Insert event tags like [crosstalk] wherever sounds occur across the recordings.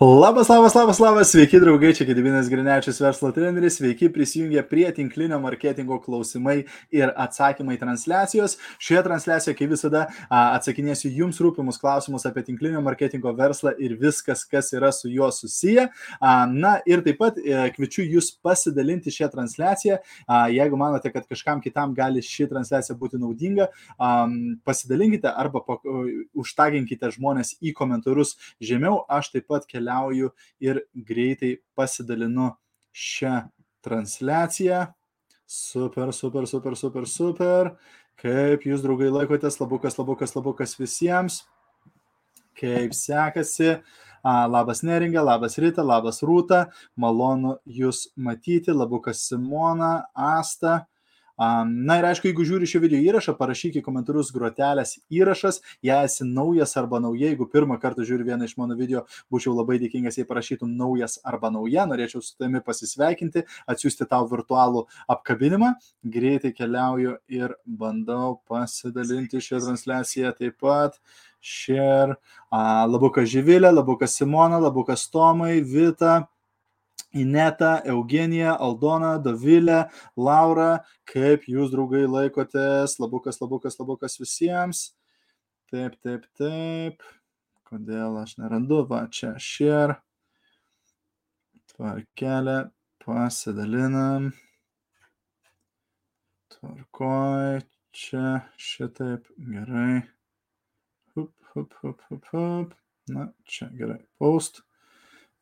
Labas, labas, labas, labas, sveiki draugai, čia Gedivinas Grinečius verslo treneris, sveiki prisijungę prie tinklinio marketingo klausimai ir atsakymai transliacijos. Šioje transliacijoje, kaip visada, atsakinėsiu jums rūpimus klausimus apie tinklinio marketingo verslą ir viskas, kas yra su juo susiję. Na ir taip pat e, kviečiu jūs pasidalinti šią transliaciją. Jeigu manote, kad kažkam kitam gali ši transliacija būti naudinga, pasidalinkite arba užtaginkite žmonės į komentarus žemiau. Aš taip pat keliauju keliauju ir greitai pasidalinu šią transliaciją. Super, super, super, super, super. Kaip jūs, draugai, laikotės, labukas, labukas, labukas visiems. Kaip sekasi. Labas Neringa, labas Rita, labas Rūta. Malonu jūs matyti. Labukas Simona, Asta. Na ir aišku, jeigu žiūri šio video įrašą, parašyk į komentarus grotelės įrašas, jei esi naujas arba nauja, jeigu pirmą kartą žiūri vieną iš mano video, būčiau labai dėkingas, jei parašytum naujas arba nauja, norėčiau su tavimi pasisveikinti, atsiųsti tau virtualų apkabinimą, greitai keliauju ir bandau pasidalinti šią transliaciją taip pat. Share, labukas Živilė, labukas Simona, labukas Tomai, Vita, Ineta, Eugenija, Aldona, Dovilė, Laura, kaip jūs, draugai, laikotės, labukas, labukas, labukas visiems. Taip, taip, taip. Kodėl aš nerandu, va čia share. Tvarkelė, pasidalinam. Tvarkoj, čia šitaip, gerai. Hup, hup, hup, hup, hup. Na, čia gerai. Post.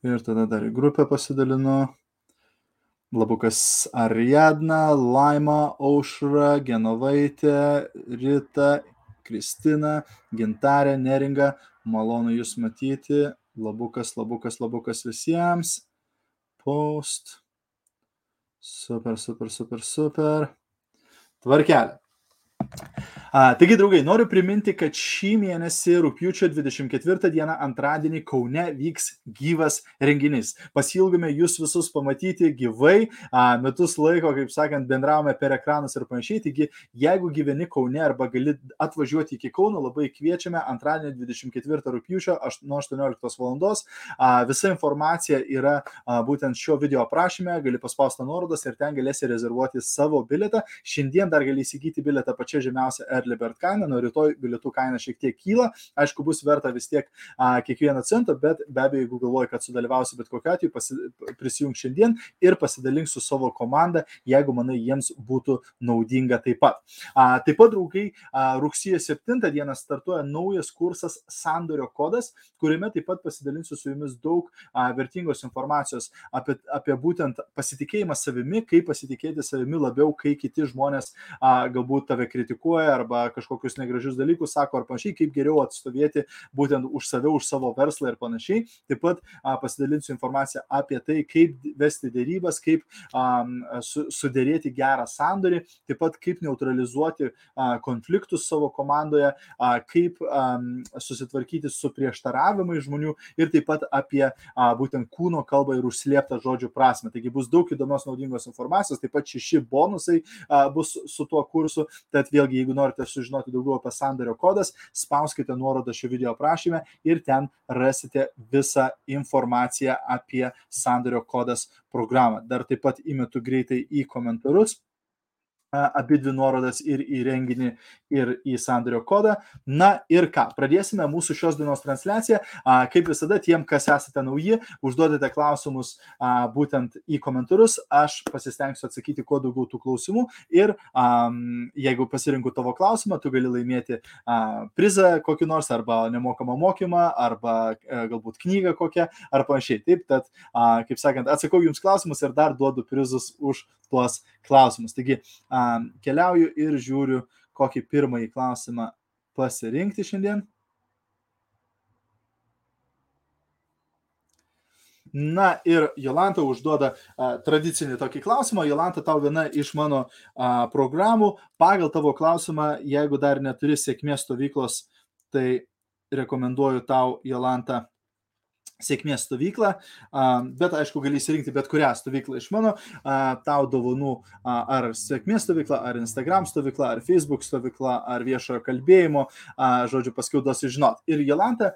Ir tada dar į grupę pasidalinu. Labukas Ariadna, Laima, Aušra, Genovaitė, Rita, Kristina, Gintarė, Neringa. Malonu Jūs matyti. Labukas, labukas, labukas visiems. Post. Super, super, super, super. Tvarkelė. A, taigi, draugai, noriu priminti, kad šį mėnesį, rūpiučio 24 dieną, antradienį Kaune vyks gyvas renginys. Pasilgome jūs visus pamatyti gyvai, a, metus laiko, kaip sakant, bendravome per ekranus ir panašiai. Taigi, jeigu gyveni Kaune arba gali atvažiuoti iki Kauno, labai kviečiame antradienį 24 rūpiučio nuo 18 val. Visa informacija yra a, būtent šio video aprašyme, gali paspausti nuorodas ir ten galėsi rezervuoti savo bilietą. Šiandien dar gali įsigyti bilietą pačia žemiausia bird kaina, nuo rytoj bilietų kaina šiek tiek kyla, aišku, bus verta vis tiek a, kiekvieną centą, bet be abejo, jeigu galvoji, kad sudalyvausi bet kokiu atveju, pasi, prisijung šiandien ir pasidalink su savo komanda, jeigu manai jiems būtų naudinga taip pat. A, taip pat, draugai, a, rugsėjo 7 dieną startuoja naujas kursas Sandorio kodas, kuriame taip pat pasidalinsiu su jumis daug a, vertingos informacijos apie, apie būtent pasitikėjimą savimi, kaip pasitikėti savimi labiau, kai kiti žmonės a, galbūt tave kritikuoja arba kažkokius negražius dalykus sako ar panašiai, kaip geriau atstovėti būtent už save, už savo verslą ir panašiai. Taip pat a, pasidalinsiu informaciją apie tai, kaip vesti dėrybas, kaip a, su, sudėrėti gerą sandorį, taip pat kaip neutralizuoti a, konfliktus savo komandoje, a, kaip a, susitvarkyti su prieštaravimai žmonių ir taip pat apie a, būtent kūno kalbą ir užslėptą žodžių prasme. Taigi bus daug įdomios naudingos informacijos, taip pat šeši bonusai a, bus su tuo kursu, tad vėlgi, jeigu norite sužinoti daugiau apie sandario kodas, spauskite nuorodą šio video aprašyme ir ten rasite visą informaciją apie sandario kodas programą. Dar taip pat įmetu greitai į komentarus abi dvi nuorodas ir į renginį, ir į sandario kodą. Na ir ką, pradėsime mūsų šios dienos transliaciją. Kaip visada, tiem, kas esate nauji, užduodate klausimus būtent į komentarus, aš pasistengsiu atsakyti kuo daugiau tų klausimų ir jeigu pasirinku tavo klausimą, tu gali laimėti prizą kokį nors arba nemokamą mokymą, arba e, galbūt knygą kokią, ar panašiai. Taip, tad, kaip sakant, atsakau jums klausimus ir dar duodu prizus už tuos klausimus. Taigi, keliauju ir žiūriu, kokį pirmąjį klausimą pasirinkti šiandien. Na ir Jolanta užduoda a, tradicinį tokį klausimą. Jolanta, tau viena iš mano a, programų. Pagal tavo klausimą, jeigu dar neturi sėkmės stovyklos, tai rekomenduoju tau, Jolanta, sėkmės stovyklą, bet aišku, gali įsirinkti bet kurią stovyklą iš mano, tau dovanų ar sėkmės stovykla, ar Instagram stovykla, ar Facebook stovykla, ar viešojo kalbėjimo, žodžiu, paskui duosiu žinot. Ir Jolanta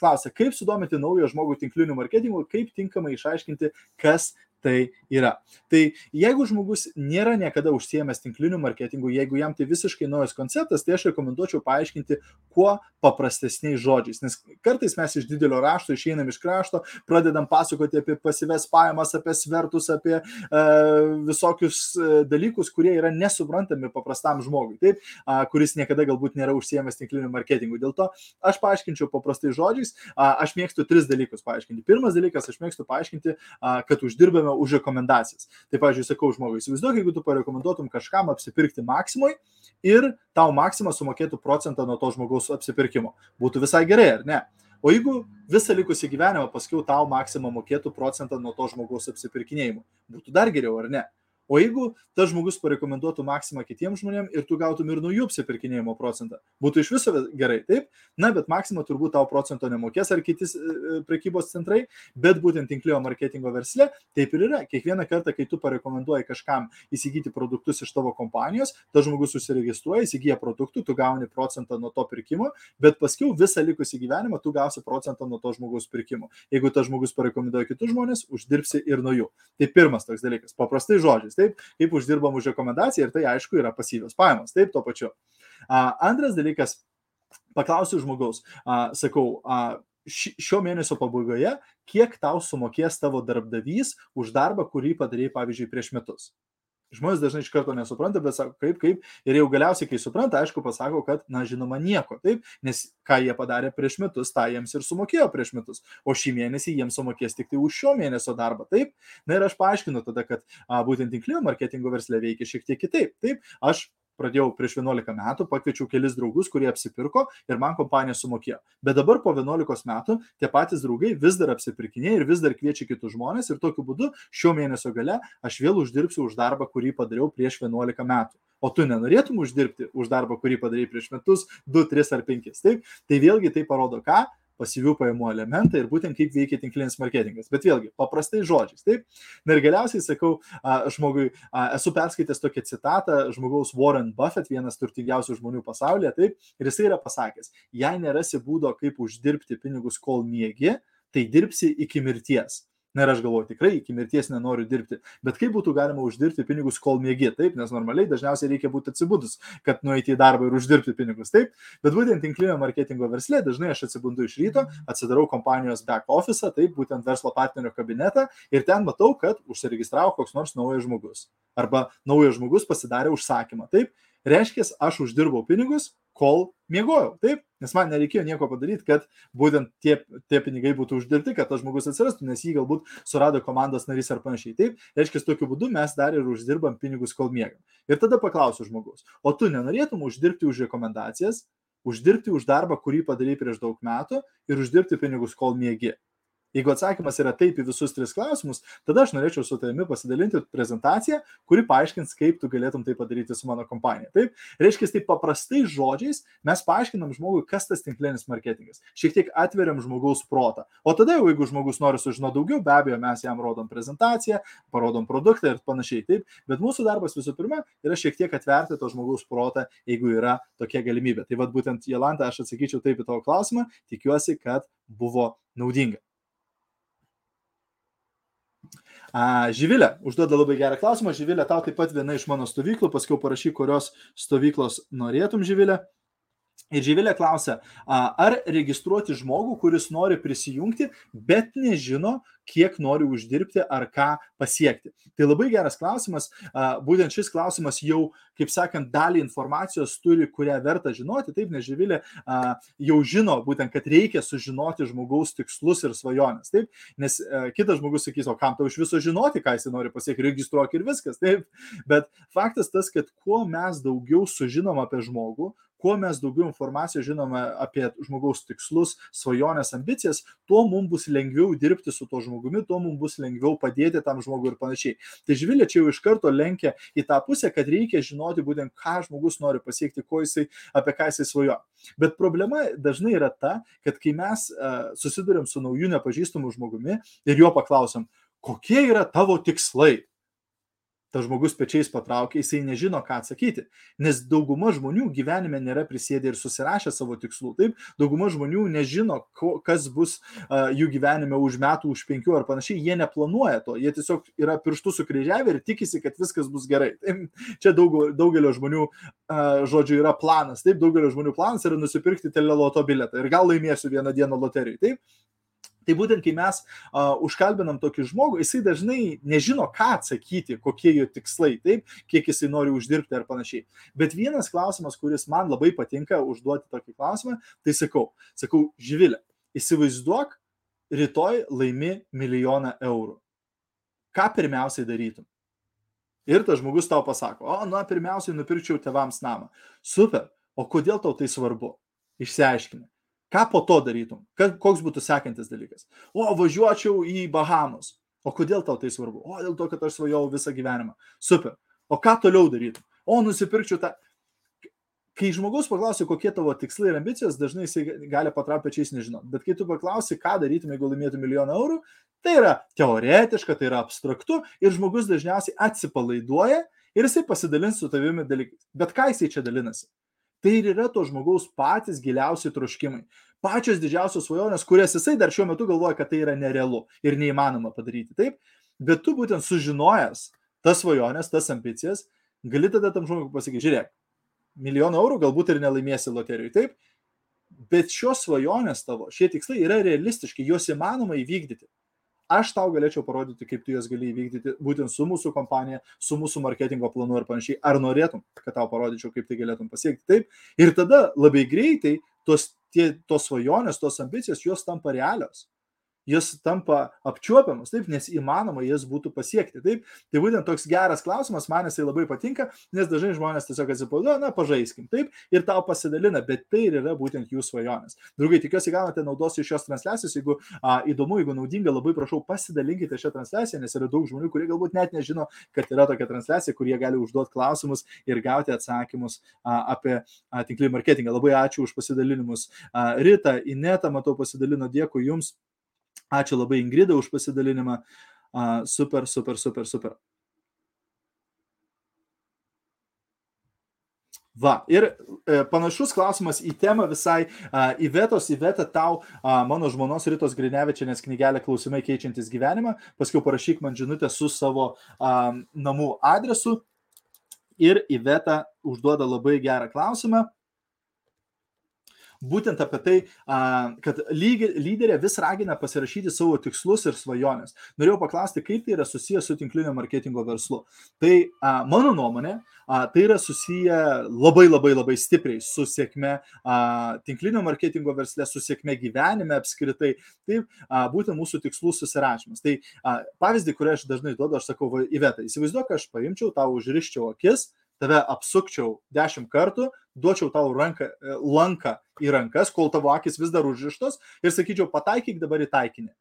klausia, kaip sudominti naujo žmogų tinklinių marketingų, kaip tinkamai išaiškinti, kas tai yra. Tai jeigu žmogus nėra niekada užsiemęs tinkliniu marketingu, jeigu jam tai visiškai naujas konceptas, tai aš rekomenduočiau paaiškinti kuo paprastesniais žodžiais. Nes kartais mes iš didelio rašto išeinam iš krašto, pradedam pasakoti apie pasives pajamas, apie svertus, apie e, visokius e, dalykus, kurie yra nesuprantami paprastam žmogui, taip, a, kuris niekada galbūt nėra užsiemęs tinkliniu marketingu. Dėl to aš paaiškinčiau paprastais žodžiais, a, aš mėgstu tris dalykus paaiškinti. Pirmas dalykas, aš mėgstu paaiškinti, a, kad uždirbame už rekomendacijas. Tai, pavyzdžiui, sakau žmogui, įsivaizduok, jeigu tu parekomenduotum kažkam apsipirkti maksimui ir tau maksimą sumokėtų procentą nuo to žmogaus apsipirkimo. Būtų visai gerai, ar ne? O jeigu visą likusį gyvenimą paskui tau maksimą mokėtų procentą nuo to žmogaus apsipirkinėjimo, būtų dar geriau, ar ne? O jeigu tas žmogus parekomenduotų maksimą kitiems žmonėms ir tu gautum ir nuo jų apsipirkinėjimo procentą, būtų iš viso gerai, taip? Na, bet maksimą turbūt tau procento nemokės ar kiti e, e, prekybos centrai, bet būtent tinklio marketingo versle taip ir yra. Kiekvieną kartą, kai tu parekomenduoji kažkam įsigyti produktus iš tavo kompanijos, tas žmogus užsiregistruoja, įsigyja produktų, tu gauni procentą nuo to pirkimo, bet paskui visą likusį gyvenimą tu gausi procentą nuo to žmogaus pirkimo. Jeigu tas žmogus parekomenduoja kitus žmonės, uždirbsi ir nuo jų. Tai pirmas toks dalykas, paprastai žodžiais pajamos, taip, kaip uždirbam už rekomendaciją ir tai aišku yra pasyvios pajamos, taip, tuo pačiu. A, antras dalykas, paklausiu žmogaus, a, sakau, a, šio mėnesio pabaigoje, kiek tau sumokės tavo darbdavys už darbą, kurį padarėjai, pavyzdžiui, prieš metus. Žmonės dažnai iš karto nesupranta, bet sako, kaip, kaip. Ir jau galiausiai, kai supranta, aišku, pasako, kad, na, žinoma, nieko. Taip, nes ką jie padarė prieš metus, tą jiems ir sumokėjo prieš metus. O šį mėnesį jiems sumokės tik tai už šio mėnesio darbą. Taip. Na ir aš paaiškinu tada, kad a, būtent tinklinio marketingo verslė veikia šiek tiek kitaip. Taip, aš pradėjau prieš 11 metų, pakviečiau kelis draugus, kurie apsipirko ir man kompanija sumokėjo. Bet dabar po 11 metų tie patys draugai vis dar apsipirkinėja ir vis dar kviečia kitus žmonės ir tokiu būdu šio mėnesio gale aš vėl uždirbsiu už darbą, kurį padariau prieš 11 metų. O tu nenorėtum uždirbti už darbą, kurį padarai prieš metus, 2, 3 ar 5. Taip? Tai vėlgi tai parodo ką? Pasyvių pajamų elementą ir būtent kaip veikia tinklinis marketingas. Bet vėlgi, paprastai žodžiais. Taip. Na ir galiausiai sakau, žmogui, esu perskaitęs tokią citatą žmogaus Warren Buffett, vienas turtingiausių žmonių pasaulyje, taip, ir jisai yra pasakęs, jei nerasi būdo, kaip uždirbti pinigus, kol miegi, tai dirbsi iki mirties. Na ir aš galvoju, tikrai iki mirties nenoriu dirbti. Bet kaip būtų galima uždirbti pinigus, kol mėgi, taip, nes normaliai dažniausiai reikia būti atsibudus, kad nueiti į darbą ir uždirbti pinigus, taip. Bet būtent tinklinio marketingo versle dažnai aš atsibundu iš ryto, atsidarau kompanijos back office, taip, būtent verslo partnerio kabinetą ir ten matau, kad užsiregistravo koks nors naujas žmogus. Arba naujas žmogus pasidarė užsakymą, taip. Reiškia, aš uždirbau pinigus, kol miegojau. Taip, nes man nereikėjo nieko padaryti, kad būtent tie, tie pinigai būtų uždirbti, kad tas žmogus atsirastų, nes jį galbūt surado komandos narys ar panašiai. Taip, reiškia, tokiu būdu mes dar ir uždirbam pinigus, kol miegam. Ir tada paklausiu žmogus, o tu nenorėtum uždirbti už rekomendacijas, uždirbti už darbą, kurį padarai prieš daug metų ir uždirbti pinigus, kol miegi. Jeigu atsakymas yra taip į visus tris klausimus, tada aš norėčiau su tavimi pasidalinti prezentaciją, kuri paaiškins, kaip tu galėtum tai padaryti su mano kompanija. Taip, reiškia, taip paprastai žodžiais mes paaiškinam žmogui, kas tas tinklinis marketingas. Šiek tiek atveriam žmogaus protą. O tada jau, jeigu žmogus nori sužinoti daugiau, be abejo, mes jam rodom prezentaciją, parodom produktą ir panašiai. Taip, bet mūsų darbas visų pirma yra šiek tiek atverti to žmogaus protą, jeigu yra tokia galimybė. Tai vad būtent, Jelanta, aš atsakyčiau taip į tavo klausimą, tikiuosi, kad buvo naudinga. A, Živilė užduoda labai gerą klausimą. Živilė, tau taip pat viena iš mano stovyklų, paskui parašyk, kurios stovyklos norėtum, Živilė. Ir Živilė klausia, ar registruoti žmogų, kuris nori prisijungti, bet nežino, kiek nori uždirbti ar ką pasiekti. Tai labai geras klausimas. Būtent šis klausimas jau, kaip sakant, dalį informacijos turi, kurią verta žinoti. Taip, nes Živilė jau žino būtent, kad reikia sužinoti žmogaus tikslus ir svajonės. Taip, nes kitas žmogus sakys, o kam tau iš viso žinoti, ką jis nori pasiekti, registruok ir viskas. Taip, bet faktas tas, kad kuo mes daugiau sužinom apie žmogų, kuo mes daugiau informacijos žinome apie žmogaus tikslus, svajonės, ambicijas, tuo mums bus lengviau dirbti su to žmogumi, tuo mums bus lengviau padėti tam žmogui ir panašiai. Tai žvilė čia jau iš karto lenkia į tą pusę, kad reikia žinoti būtent, ką žmogus nori pasiekti, ko jisai, apie ką jisai svajoja. Bet problema dažnai yra ta, kad kai mes uh, susidurėm su nauju nepažįstamu žmogumi ir jo paklausom, kokie yra tavo tikslai, tas žmogus pečiais patraukia, jisai nežino, ką atsakyti. Nes dauguma žmonių gyvenime nėra prisėdę ir susirašę savo tikslų. Taip, dauguma žmonių nežino, ko, kas bus uh, jų gyvenime už metų, už penkių ar panašiai. Jie neplanuoja to. Jie tiesiog yra pirštų sukryžiavę ir tikisi, kad viskas bus gerai. Taip, čia daug, daugelio žmonių, uh, žodžiu, yra planas. Taip, daugelio žmonių planas yra nusipirkti teleloto biletą ir gal laimėsiu vieną dieną loterijai. Taip, Tai būtent, kai mes uh, užkalbinam tokį žmogų, jisai dažnai nežino, ką atsakyti, kokie jo tikslai, taip, kiek jisai nori uždirbti ar panašiai. Bet vienas klausimas, kuris man labai patinka užduoti tokį klausimą, tai sakau, sakau, Živilė, įsivaizduok, rytoj laimi milijoną eurų. Ką pirmiausiai darytum? Ir tas žmogus tau pasako, o, na, pirmiausiai nupirkčiau tevams namą. Super, o kodėl tau tai svarbu? Išsiaiškime. Ką po to darytum? Koks būtų sekantis dalykas? O, važiuočiau į Bahamas. O kodėl tau tai svarbu? O, dėl to, kad aš svajojau visą gyvenimą. Super. O ką toliau darytum? O, nusipirkčiau tą. Kai žmogus paklausia, kokie tavo tikslai ir ambicijos, dažnai jisai gali patraukti pečiais nežinot. Bet kai tu paklausi, ką darytum, jeigu laimėtum milijoną eurų, tai yra teoretiška, tai yra abstraktu ir žmogus dažniausiai atsipalaiduoja ir jisai pasidalins su tavimi dalykais. Bet ką jisai čia dalinasi? Tai ir yra to žmogaus patys giliausi troškimai. Pačios didžiausios svajonės, kurias jisai dar šiuo metu galvoja, kad tai yra nerealu ir neįmanoma padaryti. Taip, bet tu būtent sužinojęs tas svajonės, tas ambicijas, gali tada tam žmogui pasakyti, žiūrėk, milijoną eurų galbūt ir nelaimėsi loterijai, taip, bet šios svajonės tavo, šie tikslai yra realistiški, juos įmanoma įvykdyti aš tau galėčiau parodyti, kaip tu jas gali įvykdyti būtent su mūsų kompanija, su mūsų marketingo planu ir panašiai. Ar norėtum, kad tau parodyčiau, kaip tai galėtum pasiekti? Taip. Ir tada labai greitai tos, tie, tos svajonės, tos ambicijos, jos tampa realios jis tampa apčiuopiamas, taip, nes įmanoma jas būtų pasiekti. Taip, tai būtent toks geras klausimas, man jisai labai patinka, nes dažnai žmonės tiesiog atsipalaiduoja, na, pažaiskim, taip, ir tau pasidalina, bet tai ir yra būtent jų svajonės. Draugai, tikiuosi gaunate naudos iš šios transliacijos, jeigu a, įdomu, jeigu naudinga, labai prašau pasidalinkite šią transliaciją, nes yra daug žmonių, kurie galbūt net nežino, kad yra tokia transliacija, kurie gali užduoti klausimus ir gauti atsakymus a, apie tinklinį marketingą. Labai ačiū už pasidalinimus. A, Rita, Ineta, matau, pasidalino, dėkui Jums. Ačiū labai Ingrida už pasidalinimą. Super, super, super, super. Va, ir e, panašus klausimas į temą visai uh, įvetos, įveta tau uh, mano žmonos Rytos Grinevičianės knygelė Klausimai keičiantis gyvenimą, paskui parašyk man žinutę su savo uh, namų adresu ir įveta užduoda labai gerą klausimą būtent apie tai, kad lyderė vis ragina pasirašyti savo tikslus ir svajonės. Norėjau paklausti, kaip tai yra susijęs su tinklinio marketingo verslu. Tai mano nuomonė, tai yra susiję labai labai labai stipriai su sėkme tinklinio marketingo versle, su sėkme gyvenime apskritai. Taip, būtent mūsų tikslų susirašymas. Tai pavyzdį, kurį aš dažnai duodu, aš sakau, įvetą. Įsivaizduok, aš paimčiau, tau užriščiau akis, tave apsukčiau dešimt kartų, duočiau tau ranką, e, lanką į rankas, kol tavo akis vis dar užrištos ir sakyčiau, pataikyk dabar į taikinį.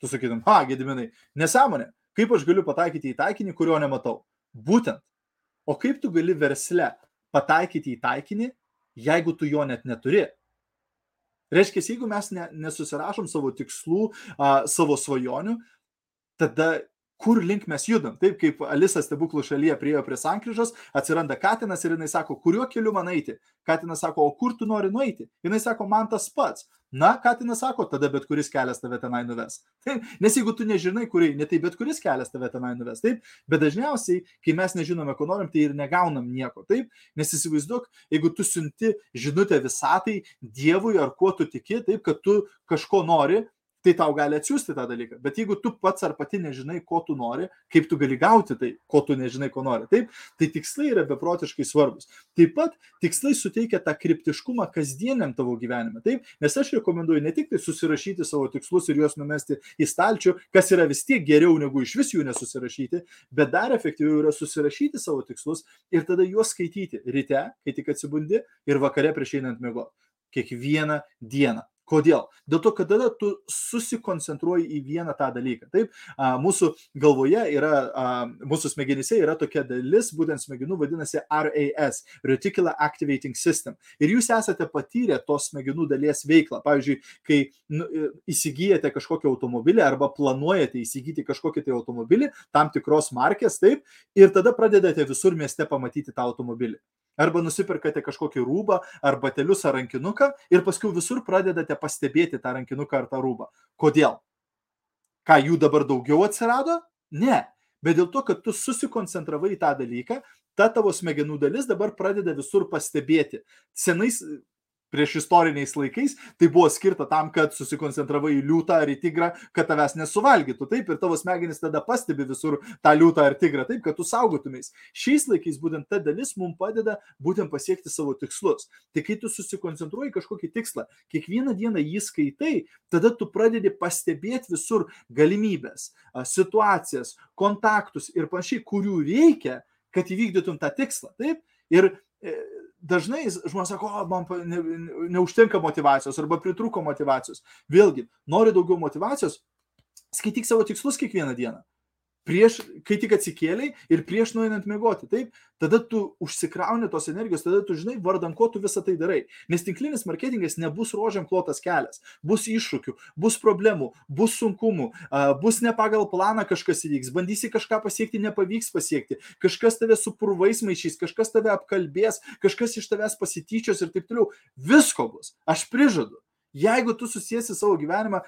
Tu sakytum, ha, gediminai, nesąmonė, kaip aš galiu pataikyti į taikinį, kurio nematau. Būtent. O kaip tu gali versle pataikyti į taikinį, jeigu tu jo net neturi? Reiškia, jeigu mes ne, nesusirašom savo tikslų, a, savo svajonių, tada kur link mes judam. Taip kaip Alisa stebuklų šalyje priejo prie sankryžos, atsiranda Katinas ir jinai sako, kuriuo keliu man eiti. Katinas sako, o kur tu nori nueiti? Jinai sako, man tas pats. Na, Katinas sako, tada bet kuris kelias tave tenai nuves. [laughs] Taip, nes jeigu tu nežinai, kur eini, tai bet kuris kelias tave tenai nuves. Taip, bet dažniausiai, kai mes nežinome, ko norim, tai ir negaunam nieko. Taip, nes įsivaizduok, jeigu tu siunti žinutę visatai, Dievui ar kuo tu tiki, taip, kad tu kažko nori, tai tau gali atsiųsti tą dalyką. Bet jeigu tu pats ar pati nežinai, ko tu nori, kaip tu gali gauti tai, ko tu nežinai, ko nori, taip, tai tikslai yra beprotiškai svarbus. Taip pat tikslai suteikia tą kryptiškumą kasdieniam tavo gyvenime, taip, nes aš rekomenduoju ne tik tai susirašyti savo tikslus ir juos numesti į stalčių, kas yra vis tiek geriau negu iš vis jų nesusirašyti, bet dar efektyviau yra susirašyti savo tikslus ir tada juos skaityti ryte, kai tik atsibundi ir vakare prieš einant mėgo. Kiekvieną dieną. Kodėl? Dėl to, kad tada tu susikoncentruoji į vieną tą dalyką. Taip, a, mūsų galvoje yra, a, mūsų smegenyse yra tokia dalis, būtent smegenų vadinasi RAS, Reticular Activating System. Ir jūs esate patyrę tos smegenų dalies veiklą. Pavyzdžiui, kai nu, įsigijate kažkokį automobilį arba planuojate įsigyti kažkokį tai automobilį, tam tikros markės, taip, ir tada pradedate visur mieste pamatyti tą automobilį. Arba nusipirkate kažkokį rūbą, ar batelius, ar rankinuką ir paskui visur pradedate pastebėti tą rankinuką ar tą rūbą. Kodėl? Ką jų dabar daugiau atsirado? Ne. Bet dėl to, kad tu susikoncentravai į tą dalyką, ta tavo smegenų dalis dabar pradeda visur pastebėti. Senais prieš istoriniais laikais, tai buvo skirta tam, kad susikoncentravai į liūtą ar į tigrą, kad tavęs nesuvalgytų. Taip, ir tavo smegenys tada pastebi visur tą liūtą ar tigrą, taip, kad tu saugotumės. Šiais laikais būtent ta dalis mums padeda būtent pasiekti savo tikslus. Tai kai tu susikoncentruoji kažkokį tikslą, kiekvieną dieną jį skaitai, tada tu pradedi pastebėti visur galimybės, situacijas, kontaktus ir panašiai, kurių reikia, kad įvykdytum tą tikslą. Taip? Ir e, dažnai žmonės sako, o, man ne, neužtenka motivacijos arba pritruko motivacijos. Vėlgi, nori daugiau motivacijos, skaityk savo tikslus kiekvieną dieną prieš, kai tik atsikėliai ir prieš nueinant miegoti. Taip, tada tu užsikrauni tos energijos, tada tu žinai, vardan ko tu visą tai darai. Nes tinklinis marketingas nebus rožiam klotas kelias. Bus iššūkių, bus problemų, bus sunkumų, bus ne pagal planą kažkas įvyks, bandysi kažką pasiekti, nepavyks pasiekti, kažkas tave su purvais maišys, kažkas tave apkalbės, kažkas iš tavęs pasityčios ir taip toliau. Visko bus. Aš prižadu. Jeigu tu susijęsi savo gyvenimą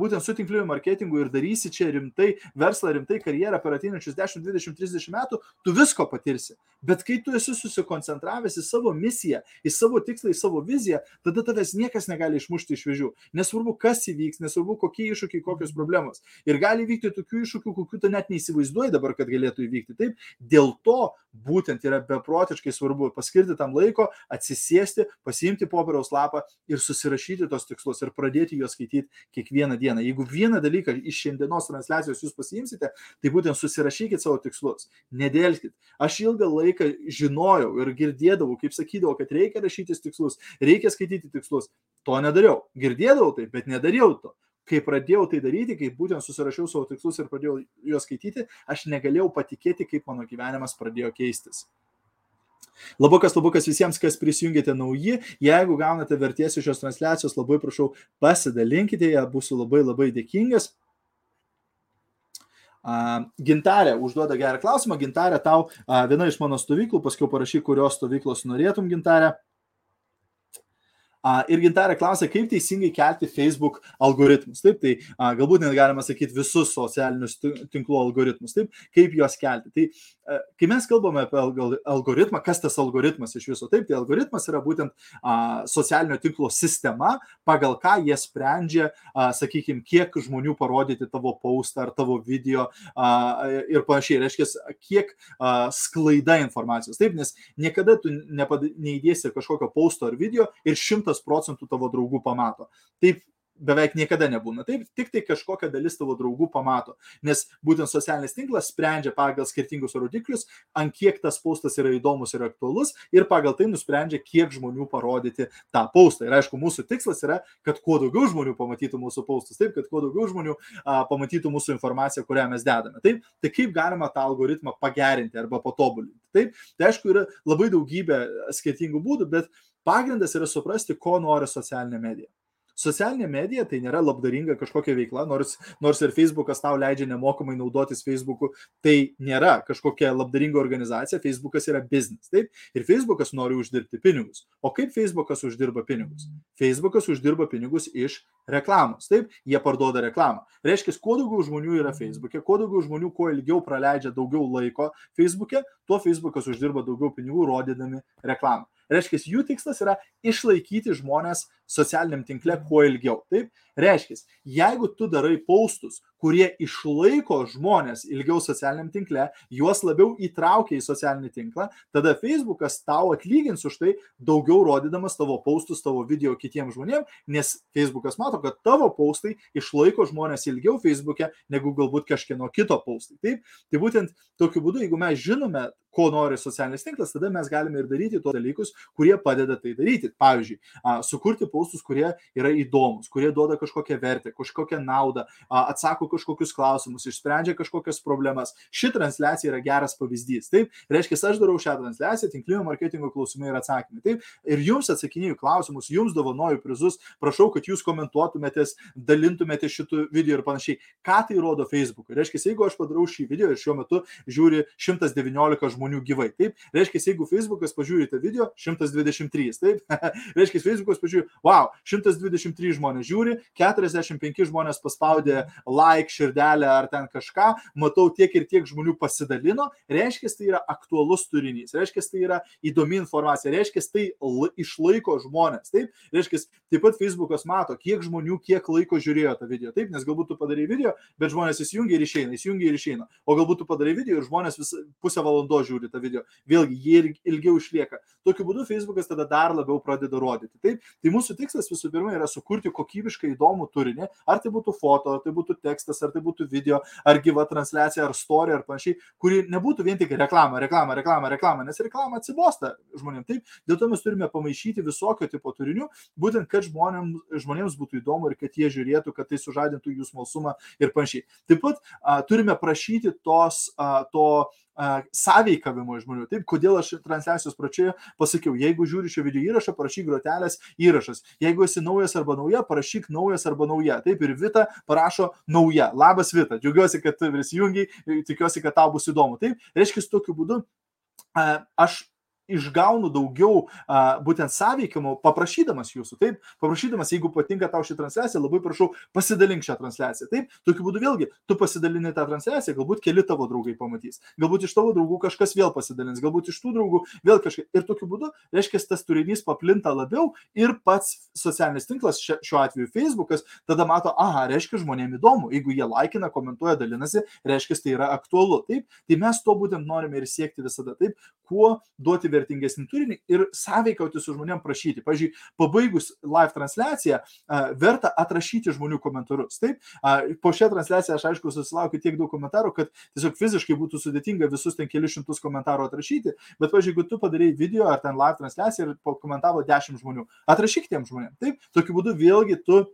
būtent su tinkliniu marketingu ir darysi čia rimtai verslą, rimtai karjerą per ateinančius 10, 20, 30 metų, tu visko patirsi. Bet kai tu esi susikoncentravęs į savo misiją, į savo tikslą, į savo viziją, tada tavęs niekas negali išmušti iš vėžių. Nesvarbu, kas įvyks, nesvarbu, kokie iššūkiai, kokios problemos. Ir gali įvykti tokių iššūkių, kokių tu net neįsivaizduoji dabar, kad galėtų įvykti. Taip, dėl to būtent yra beprotiškai svarbu paskirti tam laiko, atsisėsti, pasiimti popieriaus lapą ir susirašyti tos tikslus ir pradėti juos skaityti kiekvieną dieną. Jeigu vieną dalyką iš šiandienos transliacijos jūs pasiimsite, tai būtent susirašykit savo tikslus, nedėlskit. Aš ilgą laiką žinojau ir girdėdavau, kaip sakydavau, kad reikia rašytis tikslus, reikia skaityti tikslus. To nedariau. Girdėdavau tai, bet nedariau to kai pradėjau tai daryti, kai būtent susirašiau savo tikslus ir pradėjau juos skaityti, aš negalėjau patikėti, kaip mano gyvenimas pradėjo keistis. Labukas, labukas visiems, kas prisijungėte nauji. Jeigu gaunate vertės iš šios transliacijos, labai prašau pasidalinkite ją, būsiu labai labai dėkingas. Gintarė užduoda gerą klausimą. Gintarė, tau viena iš mano stovyklų, paskui parašy, kurios stovyklos norėtum, Gintarė. Ir gintarė klausia, kaip teisingai kelti Facebook algoritmus. Taip, tai galbūt net galima sakyti visus socialinius tinklų algoritmus. Taip, kaip juos kelti. Tai kai mes kalbame apie algoritmą, kas tas algoritmas iš viso, taip, tai algoritmas yra būtent a, socialinio tinklo sistema, pagal ką jie sprendžia, sakykime, kiek žmonių parodyti tavo postą ar tavo video ir panašiai. Reiškia, kiek sklaida informacijos. Taip, nes niekada tu neįdėsi kažkokio posto ar video ir šimtas procentų tavo draugų pamato. Taip beveik niekada nebūna. Taip, tik tai kažkokia dalis tavo draugų pamato. Nes būtent socialinis tinklas sprendžia pagal skirtingus rodiklius, ant kiek tas postas yra įdomus ir aktualus ir pagal tai nusprendžia, kiek žmonių parodyti tą postą. Ir aišku, mūsų tikslas yra, kad kuo daugiau žmonių pamatytų mūsų postus, taip, kad kuo daugiau žmonių a, pamatytų mūsų informaciją, kurią mes dedame. Taip, tai kaip galima tą algoritmą pagerinti arba patobulinti. Taip, tai aišku, yra labai daugybė skirtingų būdų, bet Pagrindas yra suprasti, ko nori socialinė medija. Socialinė medija tai nėra labdaringa kažkokia veikla, nors, nors ir Facebookas tau leidžia nemokamai naudotis Facebooku, tai nėra kažkokia labdaringa organizacija, Facebookas yra biznis, taip? Ir Facebookas nori uždirbti pinigus. O kaip Facebookas uždirba pinigus? Facebookas uždirba pinigus iš reklamos, taip? Jie parduoda reklamą. Reiškia, kuo daugiau žmonių yra Facebook'e, kuo daugiau žmonių kuo ilgiau praleidžia daugiau laiko Facebook'e, tuo Facebookas uždirba daugiau pinigų rodydami reklamą. Reiškia, jų tikslas yra išlaikyti žmonės socialiniam tinkle kuo ilgiau. Taip, reiškia, jeigu tu darai paustus, kurie išlaiko žmonės ilgiau socialiniam tinkle, juos labiau įtraukia į socialinį tinklą, tada Facebookas tau atlygins už tai daugiau rodydamas tavo paustus, tavo video kitiems žmonėms, nes Facebookas mato, kad tavo paustai išlaiko žmonės ilgiau Facebook'e negu galbūt kažkieno kito paustai. Taip, tai būtent tokiu būdu, jeigu mes žinome, ko nori socialinis tinklas, tada mes galime ir daryti tos dalykus, kurie padeda tai daryti. Pavyzdžiui, sukurti paustus, kurie yra įdomus, kurie duoda kažkokią vertę, kažkokią naudą, atsako kažkokius klausimus, išsprendžia kažkokias problemas. Ši transliacija yra geras pavyzdys. Taip, reiškia, aš darau šią transliaciją, tinklinio marketingo klausimai ir atsakymai. Taip, ir jums atsakinėjau klausimus, jums dovanoju prizus, prašau, kad jūs komentuotumėtės, dalintumėte šitų video ir panašiai. Ką tai rodo Facebook'ui? Reiškia, jeigu aš padarau šį video ir šiuo metu žiūri 119 žmonių gyvai, taip, reiškia, jeigu Facebook'as pažiūrite video, 123, taip, [laughs] reiškia, Facebook'as pažiūri, wow, 123 žmonės žiūri, 45 žmonės paspaudė like, širdelę ar ten kažką, matau tiek ir tiek žmonių pasidalino, reiškia, tai yra aktualus turinys, reiškia, tai yra įdomi informacija, reiškia, tai išlaiko žmonės, taip, reiškia, taip pat Facebookas mato, kiek žmonių, kiek laiko žiūrėjo tą video, taip, nes galbūt tu padarai video, bet žmonės įsijungia ir išeina, įsijungia ir išeina, o galbūt tu padarai video ir žmonės vis pusę valandos žiūri tą video, vėlgi jie ilgiau išlieka. Tokiu būdu Facebookas tada dar labiau pradeda rodyti. Taip, tai mūsų tikslas visų pirma yra sukurti kokybiškai įdomų turinį, ar tai būtų foto, ar tai būtų tekstas, ar tai būtų video, ar gyva transliacija, ar story, ar panašiai, kuri nebūtų vien tik reklama, reklama, reklama, reklama, nes reklama atsibosta žmonėms. Taip, dėl to mes turime pamaišyti visokio tipo turinių, būtent, kad žmonėms, žmonėms būtų įdomu ir kad jie žiūrėtų, kad tai sužadintų jų smalsumą ir panašiai. Taip pat a, turime prašyti tos, a, to sąveikavimo žmonių. Taip, kodėl aš transliacijos pradžioje pasakiau, jeigu žiūri šio video įrašą, parašyk grotelės įrašas. Jeigu esi naujas arba nauja, parašyk naujas arba nauja. Taip, ir Vita parašo nauja. Labas Vita, džiaugiuosi, kad prisijungiai, tikiuosi, kad tau bus įdomu. Taip, reiškia, tokiu būdu aš išgaunu daugiau a, būtent sąveikimo, paprašydamas jūsų, taip, paprašydamas, jeigu patinka tau ši transliacija, labai prašau, pasidalink šią transliaciją. Taip, tokiu būdu vėlgi, tu pasidalini tą transliaciją, galbūt keli tavo draugai pamatys, galbūt iš tavo draugų kažkas vėl pasidalins, galbūt iš tų draugų vėl kažkas. Ir tokiu būdu, reiškia, tas turinys paplinta labiau ir pats socialinis tinklas, šiuo atveju Facebookas, tada mato, aha, reiškia, žmonėms įdomu, jeigu jie laikina, komentuoja, dalinasi, reiškia, tai yra aktualu. Taip, tai mes to būtent norime ir siekti visada. Taip, kuo duoti vertę vertingesnį turinį ir sąveikauti su žmonėm prašyti. Pavyzdžiui, pabaigus live transliaciją, verta atrašyti žmonių komentarus. Taip, po šią transliaciją aš aišku susilaukiu tiek daug komentarų, kad tiesiog fiziškai būtų sudėtinga visus ten kelius šimtus komentarų atrašyti, bet, pavyzdžiui, jeigu tu padarai video ar ten live transliaciją ir komentavo dešimt žmonių, atrašyk tiem žmonėm. Taip, tokiu būdu vėlgi tu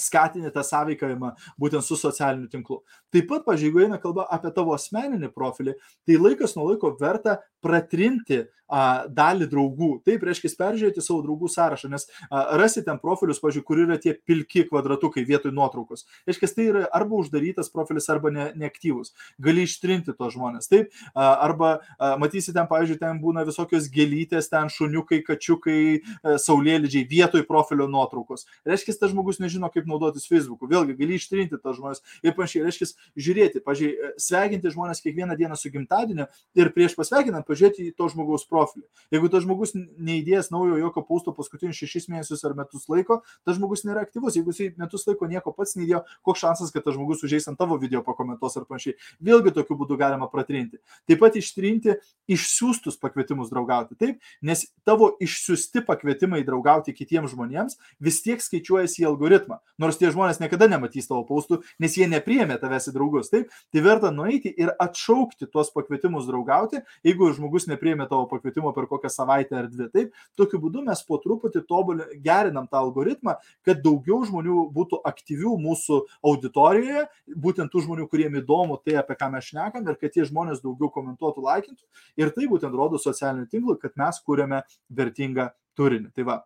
skatini tą sąveikavimą būtent su socialiniu tinklu. Taip pat, pažiūrėjau, jeigu eina kalba apie tavo asmeninį profilį, tai laikas nuo laiko verta pratrinti a, dalį draugų. Taip, reiškia, peržiūrėti savo draugų sąrašą, nes a, rasi ten profilius, pažiūrėjau, kur yra tie pilki kvadratukai vietoj nuotraukos. Reiškia, tai yra arba uždarytas profilis, arba ne, neaktyvus. Gali ištrinti tos žmonės. Taip, a, arba a, matysi ten, pažiūrėjau, ten būna visokios gėlytės, ten šuniukai, kačiukai, a, saulėlydžiai vietoj profilio nuotraukos. Reiškia, tas žmogus nežino, kaip naudotis Facebook'u. Vėlgi, gali ištrinti tos žmonės ir panašiai. Reiškia, žiūrėti, pažiūrėjau, sveikinti žmonės kiekvieną dieną su gimtadieniu ir prieš pasveikinant pažiūrėti į to žmogaus profilį. Jeigu tas žmogus neįdėjęs naujo jokio pausto paskutinius šešis mėnesius ar metus laiko, tas žmogus nėra aktyvus. Jeigu jis metus laiko nieko pats neįdėjo, koks šansas, kad tas žmogus užeis ant tavo video pakomentuos ar panašiai. Vėlgi tokiu būdu galima pratrinti. Taip pat ištrinti išsiųstus pakvietimus draugauti. Taip, nes tavo išsiųsti pakvietimai draugauti kitiems žmonėms vis tiek skaičiuojasi į algoritmą. Nors tie žmonės niekada nematys tavo paustų, nes jie nepriemė tavęs į draugus. Taip, tai verta nueiti ir atšaukti tuos pakvietimus draugauti, jeigu žmogus nepriemė tavo pakvietimo per kokią savaitę ar dvi. Taip, tokiu būdu mes po truputį tobulį gerinam tą algoritmą, kad daugiau žmonių būtų aktyvių mūsų auditorijoje, būtent tų žmonių, kuriem įdomu tai, apie ką mes šnekam ir kad tie žmonės daugiau komentuotų, laikintų. Ir tai būtent rodo socialinių tinklų, kad mes kūrėme vertingą turinį. Tai va,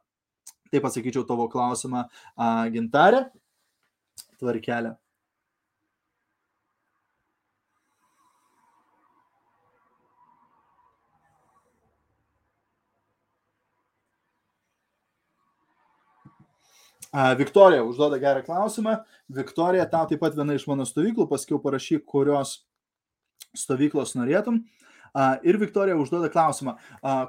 taip pasakyčiau tavo klausimą, gintarė, tvarkelė. Viktorija užduoda gerą klausimą. Viktorija, tau taip pat viena iš mano stovyklų, paskiau parašyk, kurios stovyklos norėtum. Ir Viktorija užduoda klausimą,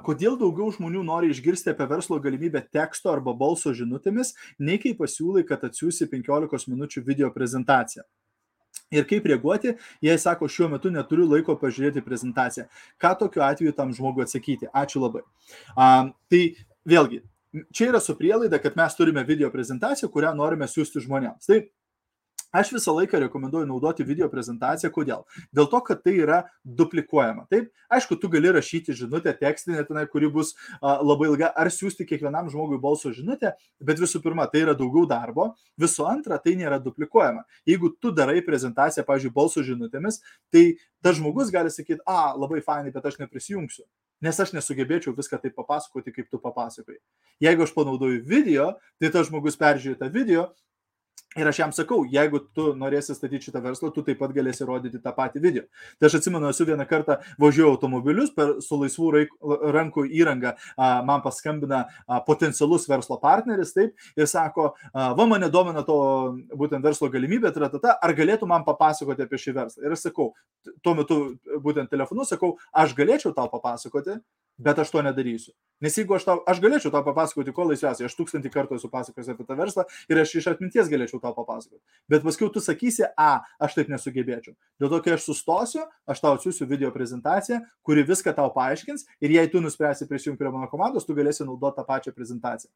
kodėl daugiau žmonių nori išgirsti apie verslo galimybę teksto arba balso žinutėmis, nei kai pasiūlai, kad atsiųsi 15 minučių video prezentaciją. Ir kaip reaguoti, jei sako, šiuo metu neturiu laiko pažiūrėti prezentaciją. Ką tokiu atveju tam žmogui atsakyti? Ačiū labai. A, tai vėlgi, čia yra su prielaida, kad mes turime video prezentaciją, kurią norime siūsti žmonėms. Tai Aš visą laiką rekomenduoju naudoti video prezentaciją. Kodėl? Dėl to, kad tai yra duplikuojama. Taip, aišku, tu gali rašyti žinutę tekstinę, tenai, kuri bus a, labai ilga, ar siūsti kiekvienam žmogui balso žinutę, bet visų pirma, tai yra daugiau darbo, visų antra, tai nėra duplikuojama. Jeigu tu darai prezentaciją, pavyzdžiui, balso žinutėmis, tai tas žmogus gali sakyti, a, labai fainai, bet aš neprisijungsiu nes aš nesugebėčiau viską taip papasakoti, kaip tu papasakoji. Jeigu aš panaudoju video, tai tas žmogus peržiūri tą video Ir aš jam sakau, jeigu tu norėsi statyti šitą verslą, tu taip pat galėsi rodyti tą patį video. Tai aš atsimenu, esu vieną kartą važiuoju automobilius per, su laisvų rankų įranga, a, man paskambina a, potencialus verslo partneris, taip, ir sako, a, va mane domina to būtent verslo galimybė, tratata, ar galėtų man papasakoti apie šį verslą. Ir aš sakau, tuo metu būtent telefonu sakau, aš galėčiau tau papasakoti, bet aš to nedarysiu. Nes jeigu aš tau, aš galėčiau tau papasakoti, ko laisviausiai, aš tūkstantį kartų esu pasakojęs apie tą verslą ir aš iš atminties galėčiau tau papasakoti. Bet paskui tu sakysi, a, aš taip nesugebėčiau. Dėl to, kai aš sustosiu, aš tau atsiųsiu video prezentaciją, kuri viską tau paaiškins ir jei tu nuspręsi prisijungti prie mano komandos, tu galėsi naudoti tą pačią prezentaciją.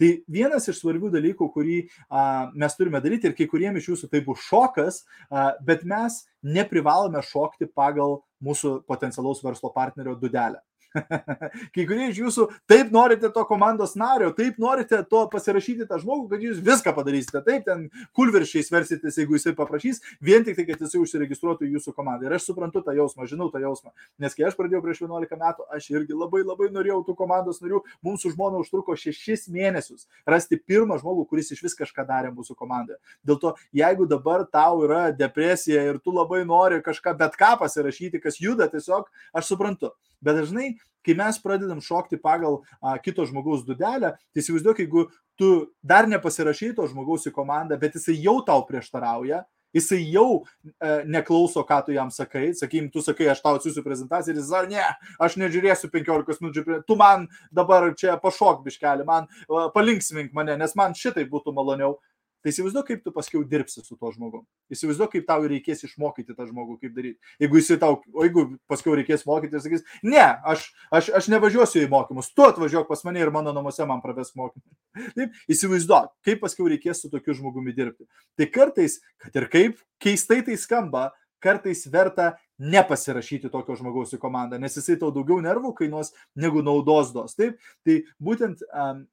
Tai vienas iš svarbių dalykų, kurį a, mes turime daryti ir kai kuriems iš jūsų tai bus šokas, a, bet mes neprivalome šokti pagal mūsų potencialaus verslo partnerio dudelę. [laughs] Kai kurie iš jūsų taip norite to komandos nario, taip norite to pasirašyti tą žmogų, kad jūs viską padarysite. Taip, ten kulviršiais versitės, jeigu jisai paprašys, vien tik tai, kad jisai užsiregistruotų jūsų komandą. Ir aš suprantu tą jausmą, žinau tą jausmą. Nes kai aš pradėjau prieš 11 metų, aš irgi labai labai norėjau tų komandos narių. Mums su žmona užtruko 6 mėnesius rasti pirmą žmogų, kuris iš vis kažką darė mūsų komandoje. Dėl to, jeigu dabar tau yra depresija ir tu labai nori kažką bet ką pasirašyti, kas juda, tiesiog aš suprantu. Bet dažnai, kai mes pradedam šokti pagal a, kito žmogaus dudelę, tai įsivaizduok, jeigu tu dar nepasirašai to žmogaus į komandą, bet jisai jau tau prieštarauja, jisai jau e, neklauso, ką tu jam sakai, sakykim, tu sakai, aš tau atsiųsiu prezentaciją ir jis sako, ne, aš nežiūrėsiu 15 minučių, tu man dabar čia pašok biškelį, man e, palinksmink mane, nes man šitai būtų maloniau. Tai įsivaizduok, kaip tu paskiau dirbsi su tuo žmogumi. Įsivaizduok, kaip tau reikės išmokyti tą žmogų, kaip daryti. Jeigu jis tau, o jeigu paskiau reikės mokyti ir sakys, ne, aš, aš, aš nevažiuosiu į mokymus, tu atvažiuok pas mane ir mano namuose man praves mokymą. [laughs] Taip, įsivaizduok, kaip paskiau reikės su tokiu žmogumi dirbti. Tai kartais, kad ir kaip keistai tai skamba, kartais verta nepasirašyti tokio žmogaus į komandą, nes jisai tau daugiau nervų kainuos negu naudos duos. Taip, tai būtent um,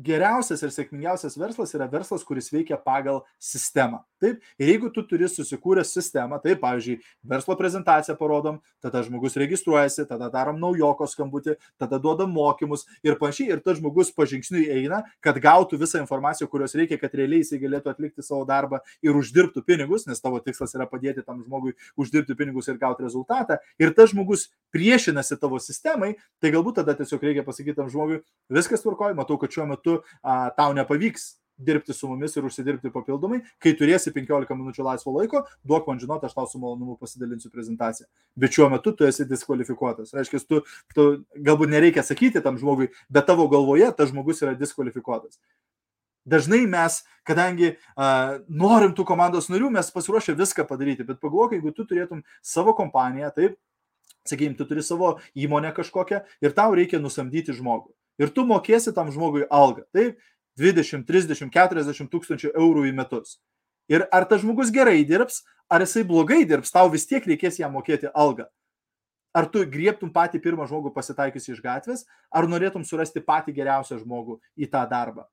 geriausias ir sėkmingiausias verslas yra verslas, kuris veikia pagal sistemą. Taip, ir jeigu tu turi susikūręs sistemą, taip, pavyzdžiui, verslo prezentaciją parodom, tada žmogus registruojasi, tada darom naujoko skambutį, tada duodam mokymus ir panašiai, ir tas žmogus pažingsniui eina, kad gautų visą informaciją, kurios reikia, kad realiai jisai galėtų atlikti savo darbą ir uždirbtų pinigus, nes tavo tikslas yra padėti tam žmogui uždirbti pinigus ir gauti rezultatą. Ir tas žmogus priešinasi tavo sistemai, tai galbūt tada tiesiog reikia pasakyti tam žmogui, viskas tvarkoja, matau, kad šiuo metu a, tau nepavyks dirbti su mumis ir užsidirbti papildomai, kai turėsi 15 minučių laisvo laiko, duok man žinoti, aš tau su malonumu pasidalinsiu prezentaciją. Bet šiuo metu tu esi diskvalifikuotas. Reiškia, tu, tu galbūt nereikia sakyti tam žmogui, bet tavo galvoje tas žmogus yra diskvalifikuotas. Dažnai mes, kadangi uh, norim tų komandos narių, mes pasiruošę viską padaryti, bet pagalvok, jeigu tu turėtum savo kompaniją, taip, sakykime, tu turi savo įmonę kažkokią ir tau reikia nusamdyti žmogų ir tu mokėsi tam žmogui algą. Taip, 20, 30, 40 tūkstančių eurų į metus. Ir ar tas žmogus gerai dirbs, ar jisai blogai dirbs, tau vis tiek reikės jam mokėti algą. Ar tu griebtum patį pirmą žmogų pasitaikius iš gatvės, ar norėtum surasti patį geriausią žmogų į tą darbą.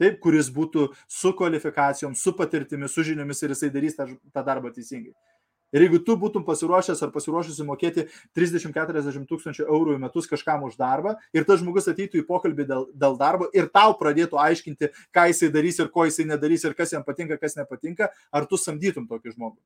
Taip, kuris būtų su kvalifikacijom, su patirtimi, su žiniomis ir jisai darys tą, tą darbą teisingai. Ir jeigu tu būtum pasiruošęs ar pasiruošusi mokėti 30-40 tūkstančių eurų į metus kažkam už darbą ir tas žmogus ateitų į pokalbį dėl, dėl darbo ir tau pradėtų aiškinti, ką jisai darys ir ko jisai nedarys ir kas jam patinka, kas nepatinka, ar tu samdytum tokį žmogų?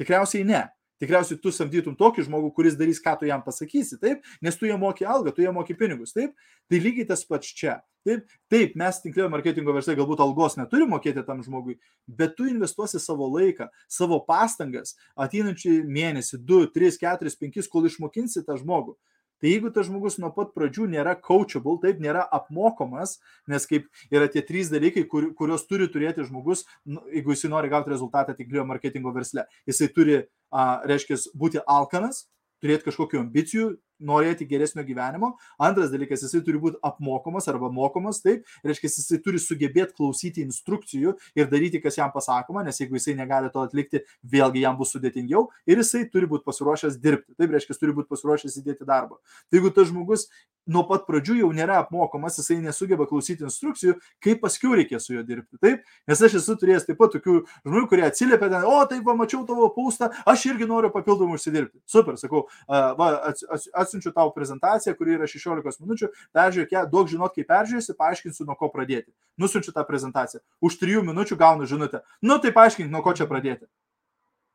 Tikriausiai ne. tikriausiai tu samdytum tokį žmogų, kuris darys, ką tu jam pasakysi, taip, nes tu jam moki algą, tu jam moki pinigus, taip, tai lygiai tas pats čia. Taip, taip mes tinklinio marketingo verslai galbūt algos neturi mokėti tam žmogui, bet tu investuosi savo laiką, savo pastangas ateinančią mėnesį, 2, 3, 4, 5, kol išmokinsi tą žmogų. Tai jeigu tas žmogus nuo pat pradžių nėra coachable, taip nėra apmokomas, nes kaip yra tie trys dalykai, kur, kuriuos turi turėti žmogus, nu, jeigu jis nori gauti rezultatą tiklio marketingo versle. Jisai turi, a, reiškia, būti alkanas, turėti kažkokių ambicijų, norėti geresnio gyvenimo. Antras dalykas, jisai turi būti apmokomas arba mokomas, taip, reiškia, jisai turi sugebėti klausyti instrukcijų ir daryti, kas jam pasakoma, nes jeigu jisai negali to atlikti, vėlgi jam bus sudėtingiau ir jisai turi būti pasiruošęs dirbti, taip, reiškia, turi būti pasiruošęs įdėti darbą. Tai jeigu tas žmogus nuo pat pradžių jau nėra apmokomas, jisai nesugeba klausyti instrukcijų, kaip paskui reikės su juo dirbti, taip, nes aš esu turėjęs taip pat tokių žmonių, kurie atsiliepia ten, o taip, pamačiau tavo paustą, aš irgi noriu papildomai užsidirbti. Super, sakau, va, ats, ats, atsiunčiu tau prezentaciją, kuri yra 16 minučių, peržiūrėk ją, daug žinot, kaip peržiūrėsi, paaiškinsiu, nuo ko pradėti. Nusiunčiu tą prezentaciją. Už 3 minučių gaunu žinutę. Nu tai paaiškink, nuo ko čia pradėti.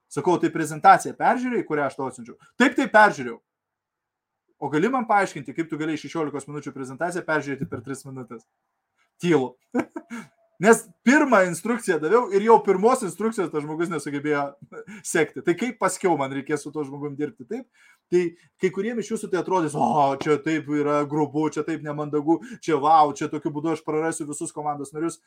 Sakau, tai prezentacija peržiūrėjai, kurią aš tau atsiunčiau. Taip, taip peržiūrėjau. O gali man paaiškinti, kaip tu galėjai 16 minučių prezentaciją peržiūrėti per 3 minutės? Tylu. [laughs] Nes pirmą instrukciją daviau ir jau pirmos instrukcijos tas žmogus nesugebėjo [laughs] sekti. Tai kaip paskiau man reikės su to žmogum dirbti, taip? Tai kai kuriems iš jūsų tai atrodys, o čia taip yra grubu, čia taip nemandagu, čia wow, čia tokiu būdu aš prarasiu visus komandos narius.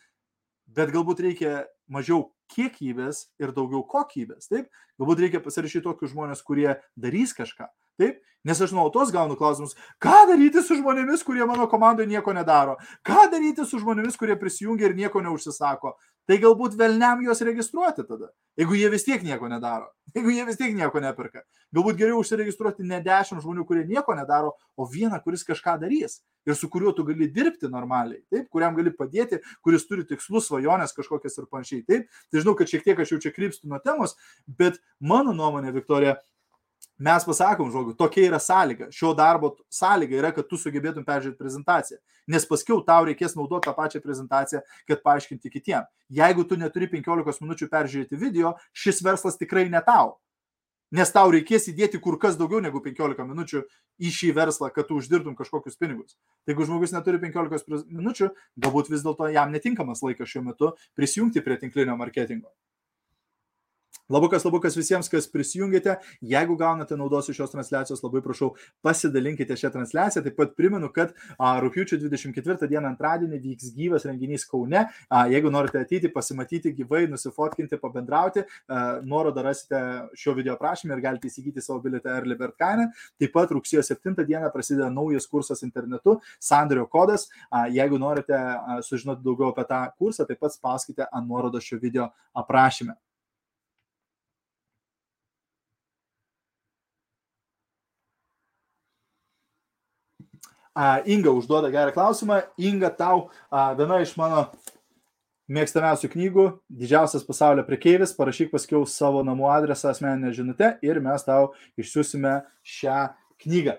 Bet galbūt reikia mažiau kiekybės ir daugiau kokybės, taip? Galbūt reikia pasirašyti tokius žmonės, kurie darys kažką, taip? Nes aš nuolatos gaunu klausimus, ką daryti su žmonėmis, kurie mano komandoje nieko nedaro, ką daryti su žmonėmis, kurie prisijungia ir nieko neužsisako. Tai galbūt velniam juos registruoti tada, jeigu jie vis tiek nieko nedaro, [laughs] jeigu jie vis tiek nieko neperka. Galbūt geriau užsiregistruoti ne dešimt žmonių, kurie nieko nedaro, o vieną, kuris kažką darys ir su kuriuo tu gali dirbti normaliai, taip, kuriam gali padėti, kuris turi tikslus, svajonės kažkokias ir panašiai. Taip, tai žinau, kad šiek tiek aš jau čia krypstu nuo temos, bet mano nuomonė, Viktorija, mes pasakom žodžiu, tokia yra sąlyga. Šio darbo sąlyga yra, kad tu sugebėtum peržiūrėti prezentaciją. Nes paskiau tau reikės naudoti tą pačią prezentaciją, kad paaiškinti kitiem. Jeigu tu neturi 15 minučių peržiūrėti video, šis verslas tikrai ne tau. Nes tau reikės įdėti kur kas daugiau negu 15 minučių į šį verslą, kad tu uždirbtum kažkokius pinigus. Tai jeigu žmogus neturi 15 minučių, galbūt vis dėlto jam netinkamas laikas šiuo metu prisijungti prie tinklinio marketingo. Labukas, labukas visiems, kas prisijungėte. Jeigu gaunate naudos iš šios transliacijos, labai prašau pasidalinkite šią transliaciją. Taip pat primenu, kad rūpiučio 24 dieną antradienį vyks gyvas renginys Kaune. A, jeigu norite ateiti, pasimatyti gyvai, nusifotkinti, pabendrauti, a, nuorodą rasite šio video aprašymę ir galite įsigyti savo bilietą Early Bird kainą. Taip pat rugsėjo 7 dieną prasideda naujas kursas internetu, sandario kodas. A, jeigu norite sužinoti daugiau apie tą kursą, taip pat spauskite ant nuorodos šio video aprašymę. Inga užduoda gerą klausimą. Inga, tau viena iš mano mėgstamiausių knygų, didžiausias pasaulio prekeivis, parašyk paskiau savo namų adresą, asmeninę žinutę ir mes tau išsiusime šią knygą.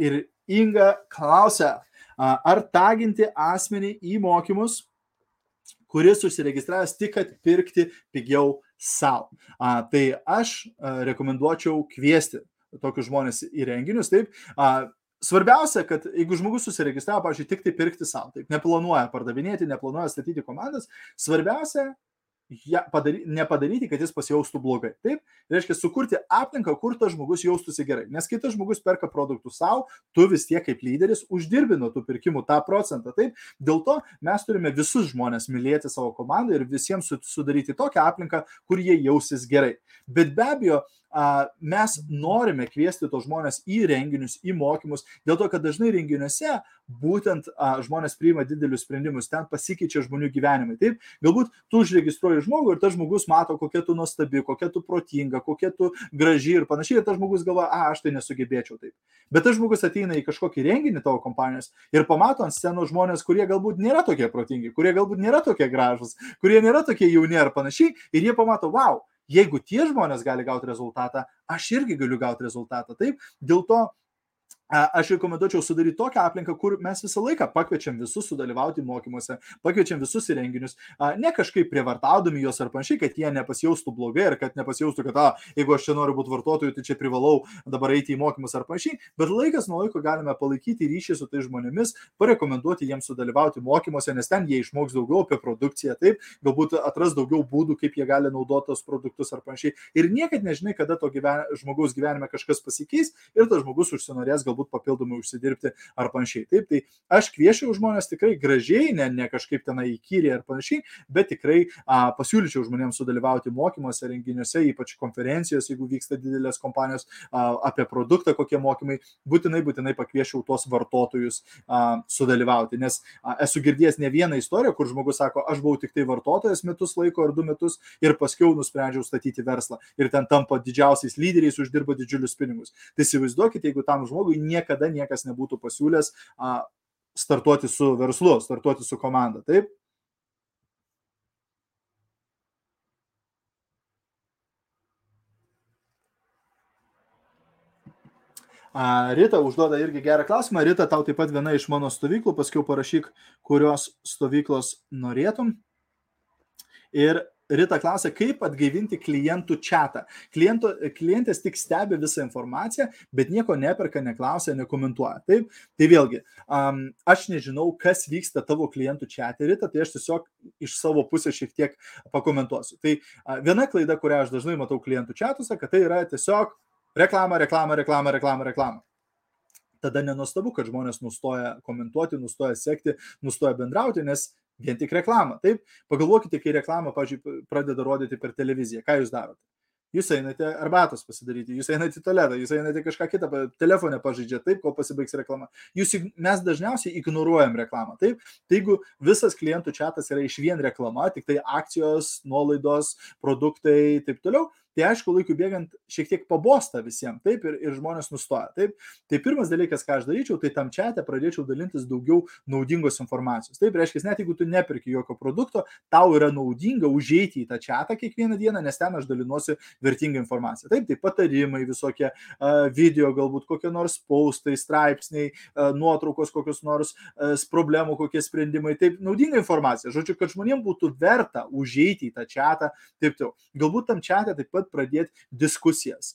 Ir Inga klausia, ar taginti asmenį į mokymus, kuris užsiregistravęs tik atpirkti pigiau savo. Tai aš rekomenduočiau kviesti tokius žmonės į renginius, taip, Svarbiausia, kad jeigu žmogus susiregistravo, pavyzdžiui, tik tai pirkti savo, taip, neplanuoja pardavinėti, neplanuoja statyti komandas, svarbiausia ja, padary, nepadaryti, kad jis pasijaustų blogai. Taip, reiškia sukurti aplinką, kur tas žmogus jaustųsi gerai. Nes kai tas žmogus perka produktų savo, tu vis tiek kaip lyderis uždirbi nuo tų pirkimų tą procentą. Taip, dėl to mes turime visus žmonės mylėti savo komandą ir visiems sudaryti tokią aplinką, kur jie jausis gerai. Bet be abejo, mes norime kviesti tos žmonės į renginius, į mokymus, dėl to, kad dažnai renginiuose būtent a, žmonės priima didelius sprendimus, ten pasikeičia žmonių gyvenimai. Taip, galbūt tu užregistruoji žmogų ir tas žmogus mato, kokia tu nuostabi, kokia tu protinga, kokia tu graži ir panašiai, ir tas žmogus galvoja, a, aš tai nesugebėčiau taip. Bet tas žmogus ateina į kažkokį renginį tavo kompanijos ir pamato ant scenos žmonės, kurie galbūt nėra tokie protingi, kurie galbūt nėra tokie gražus, kurie nėra tokie jauni ar panašiai, ir jie pamato, wow, Jeigu tie žmonės gali gauti rezultatą, aš irgi galiu gauti rezultatą. Taip, dėl to Aš rekomenduočiau sudaryti tokią aplinką, kur mes visą laiką pakviečiam visus sudalyvauti mokymuose, pakviečiam visus į renginius, ne kažkaip prievartaudami juos ar panašiai, kad jie nepasijaustų blogai ar kad nepasijaustų, kad, a, jeigu aš čia noriu būti vartotoju, tai čia privalau dabar eiti į mokymus ar panašiai, bet laikas nuo laiko galime palaikyti ryšį su tai žmonėmis, parekomenduoti jiems sudalyvauti mokymuose, nes ten jie išmoks daugiau apie produkciją, taip, galbūt atras daugiau būdų, kaip jie gali naudoti tos produktus ar panašiai. Ir niekad nežinai, kada to gyven, žmogaus gyvenime kažkas pasikeis ir tas žmogus užsinorės galbūt galbūt papildomai užsidirbti ar panašiai. Taip, tai aš kviečiau žmonės tikrai gražiai, ne, ne kažkaip tenai įkyriai ar panašiai, bet tikrai a, pasiūlyčiau žmonėms sudalyvauti mokymuose, renginiuose, ypač konferencijose, jeigu vyksta didelės kompanijos a, apie produktą, kokie mokymai, būtinai, būtinai pakviečiau tuos vartotojus a, sudalyvauti, nes a, esu girdėjęs ne vieną istoriją, kur žmogus sako, aš buvau tik tai vartotojas metus laiko ar du metus ir paskui nusprendžiau statyti verslą ir ten tampa didžiausiais lyderiais, uždirba didžiulius pinigus. Tai įsivaizduokit, jeigu tam žmogui niekada niekas nebūtų pasiūlęs startuoti su verslu, startuoti su komanda. Taip? Rita užduoda irgi gerą klausimą. Rita, tau taip pat viena iš mano stovyklų, paskui parašyk, kurios stovyklos norėtum. Ir Rita klausia, kaip atgaivinti klientų čatą. Kliento, klientės tik stebi visą informaciją, bet nieko neperka, neklausia, nekomentuoja. Taip, tai vėlgi, um, aš nežinau, kas vyksta tavo klientų čatė, Rita, tai aš tiesiog iš savo pusės šiek tiek pakomentuosiu. Tai uh, viena klaida, kurią aš dažnai matau klientų čatuose, kad tai yra tiesiog reklama, reklama, reklama, reklama, reklama tada nenustabu, kad žmonės nustoja komentuoti, nustoja sekti, nustoja bendrauti, nes vien tik reklamą. Taip, pagalvokite, kai reklamą, pažiūrėjau, pradeda rodyti per televiziją, ką jūs darote. Jūs einate arbatos pasidaryti, jūs einate į tualetą, jūs einate kažką kitą, telefonę pažaidžiate, taip, kol pasibaigs reklama. Jūs, mes dažniausiai ignoruojam reklamą, taip. Tai jeigu visas klientų čatas yra iš vien reklama, tik tai akcijos, nuolaidos, produktai, taip toliau, tai aišku, laikui bėgant šiek tiek pabosta visiems, taip, ir, ir žmonės nustoja. Taip. Tai pirmas dalykas, ką aš daryčiau, tai tam čia pradėčiau dalintis daugiau naudingos informacijos. Taip, reiškia, net jeigu tu nepirki jokio produkto, tau yra naudinga užeiti į tą čia kiekvieną dieną, nes ten aš dalinuosi vertingą informaciją. Taip, tai patarimai visokie, video galbūt kokie nors paustai, straipsniai, nuotraukos kokios nors problemų, kokie sprendimai. Taip, naudinga informacija. Žodžiu, kad žmonėms būtų verta užeiti į tą čia, taip, taip. Galbūt tam čia taip pat pat pradėti diskusijas,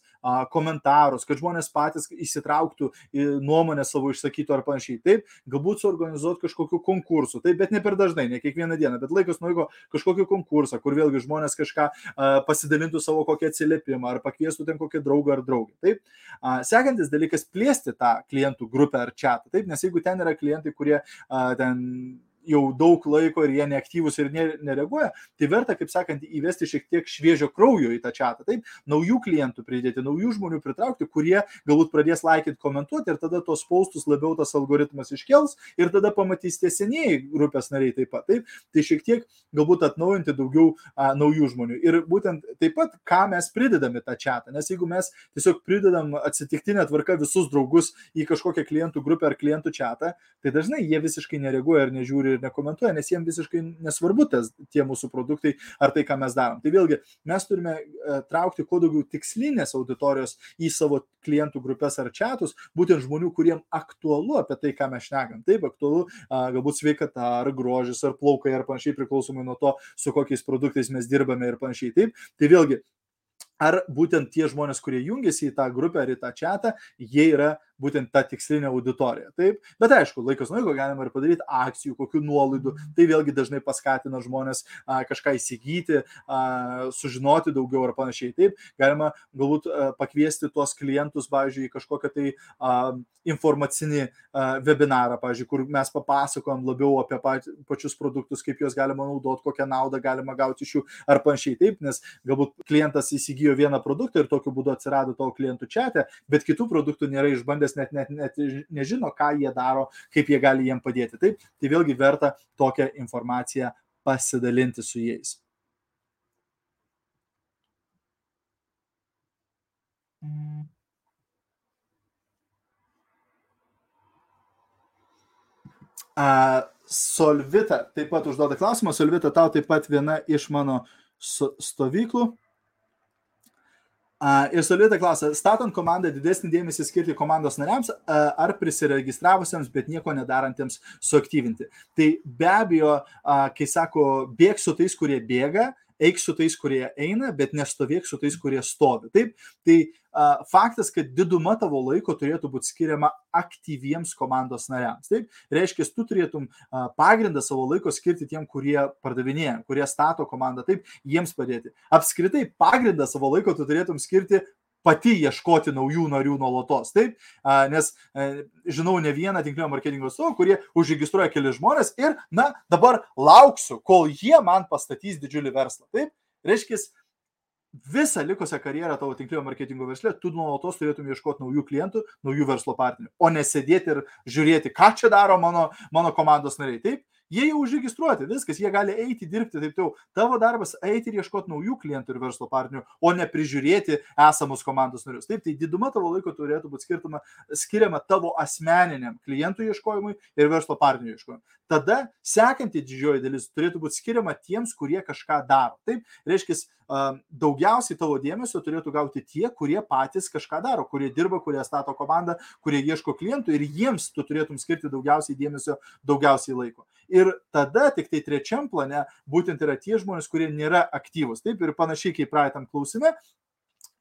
komentarus, kad žmonės patys įsitrauktų į nuomonę savo išsakytų ar panašiai. Taip, galbūt suorganizuoti kažkokiu konkursu, taip, bet ne per dažnai, ne kiekvieną dieną, bet laikas nuėjo kažkokį konkursą, kur vėlgi žmonės kažką pasidalintų savo kokį atsiliepimą ar pakviestų ten kokį draugą ar draugą. Taip, sekantis dalykas - plėsti tą klientų grupę ar čatą. Taip, nes jeigu ten yra klientai, kurie ten jau daug laiko ir jie neaktyvūs ir nereaguoja, tai verta, kaip sakant, įvesti šiek tiek šviežio kraujo į tą čatą. Taip, naujų klientų pridėti, naujų žmonių pritraukti, kurie galbūt pradės laikyti, komentuoti ir tada tos paustus labiau tas algoritmas iškels ir tada pamatys tie senieji grupės nariai taip pat. Taip, tai šiek tiek galbūt atnaujinti daugiau a, naujų žmonių. Ir būtent taip pat, ką mes pridedame tą čatą, nes jeigu mes tiesiog pridedam atsitiktinę tvarką visus draugus į kažkokią klientų grupę ar klientų čatą, tai dažnai jie visiškai nereaguoja ir nežiūri ir nekomentuoja, nes jiems visiškai nesvarbu tas, tie mūsų produktai ar tai, ką mes darom. Tai vėlgi mes turime e, traukti kuo daugiau tikslinės auditorijos į savo klientų grupės ar čatus, būtent žmonių, kuriems aktualu apie tai, ką mes šnekam. Taip, aktualu galbūt sveikata ar grožis ar plaukai ar panašiai priklausomai nuo to, su kokiais produktais mes dirbame ir panašiai. Taip, tai vėlgi ar būtent tie žmonės, kurie jungiasi į tą grupę ar į tą čatą, jie yra būtent ta tikslinė auditorija. Taip, bet aišku, laikas nuo laiko galima ir padaryti akcijų, kokių nuolaidų. Tai vėlgi dažnai paskatina žmonės a, kažką įsigyti, a, sužinoti daugiau ar panašiai. Taip, galima galbūt a, pakviesti tuos klientus, pavyzdžiui, į kažkokią tai a, informacinį a, webinarą, pavyzdžiui, kur mes papasakojam labiau apie pačius produktus, kaip juos galima naudoti, kokią naudą galima gauti iš jų ar panašiai. Taip, nes galbūt klientas įsigijo vieną produktą ir tokiu būdu atsirado tavo klientų čia, bet kitų produktų nėra išbandęs valstybės net, net, net nežino, ką jie daro, kaip jie gali jiem padėti. Taip, tai vėlgi verta tokią informaciją pasidalinti su jais. A, Solvita taip pat užduoda klausimą. Solvita, tau taip pat viena iš mano stovyklų Ir Solita klausia, statant komandą didesnį dėmesį skirti komandos nariams ar prisiregistravusiems, bet nieko nedarantiems suaktyvinti. Tai be abejo, kai sako, bėg su tais, kurie bėga, eik su tais, kurie eina, bet nestovėk su tais, kurie stovi. Taip, tai a, faktas, kad diduma tavo laiko turėtų būti skiriama aktyviems komandos nariams. Taip, reiškia, tu turėtum a, pagrindą savo laiko skirti tiem, kurie pardavinėja, kurie stato komandą, taip, jiems padėti. Apskritai, pagrindą savo laiko tu turėtum skirti pati ieškoti naujų narių nuolatos. Taip, nes žinau ne vieną tinklinio marketingo atstovą, kurie užregistruoja keli žmonės ir, na, dabar lauksiu, kol jie man pastatys didžiulį verslą. Taip, reiškia, visą likusią karjerą tavo tinklinio marketingo versle, tu nuolatos turėtum ieškoti naujų klientų, naujų verslo partnerių, o nesėdėti ir žiūrėti, ką čia daro mano, mano komandos nariai. Taip, Jie jau užregistruoti, viskas, jie gali eiti dirbti, taip toliau. Tavo darbas eiti ir ieškoti naujų klientų ir verslo partnerių, o ne prižiūrėti esamus komandos narius. Taip, tai diduma tavo laiko turėtų būti skirtama, skiriama tavo asmeniniam klientų ieškojimui ir verslo partnerių ieškojimui. Tada sekanti didžioji dalis turėtų būti skiriama tiems, kurie kažką daro. Taip, reiškia, daugiausiai tavo dėmesio turėtų gauti tie, kurie patys kažką daro, kurie dirba, kurie stato komandą, kurie ieško klientų ir jiems tu turėtum skirti daugiausiai dėmesio, daugiausiai laiko. Ir tada tik tai trečiam plane būtent yra tie žmonės, kurie nėra aktyvūs. Taip ir panašiai kaip praeitam klausime,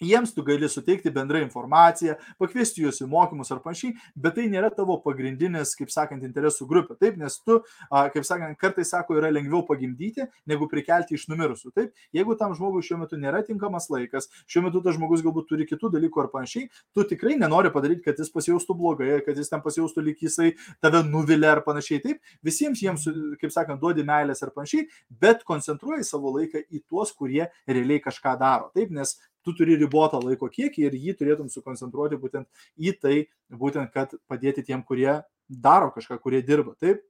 Jiems tu gali suteikti bendrą informaciją, pakviesti juos į mokymus ar panašiai, bet tai nėra tavo pagrindinis, kaip sakant, interesų grupė. Taip, nes tu, kaip sakant, kartais sako, yra lengviau pagimdyti, negu prikelti iš numirusių. Taip, jeigu tam žmogui šiuo metu nėra tinkamas laikas, šiuo metu tas žmogus galbūt turi kitų dalykų ar panašiai, tu tikrai nenori padaryti, kad jis pasijaustų blogai, kad jis ten pasijaustų lyg jisai tave nuvilia ar panašiai. Taip, visiems jiems, kaip sakant, duodi meilės ar panašiai, bet koncentruoji savo laiką į tuos, kurie realiai kažką daro. Taip, nes tu turi ribotą laiko kiekį ir jį turėtum sukoncentruoti būtent į tai, būtent kad padėti tiem, kurie daro kažką, kurie dirba. Taip,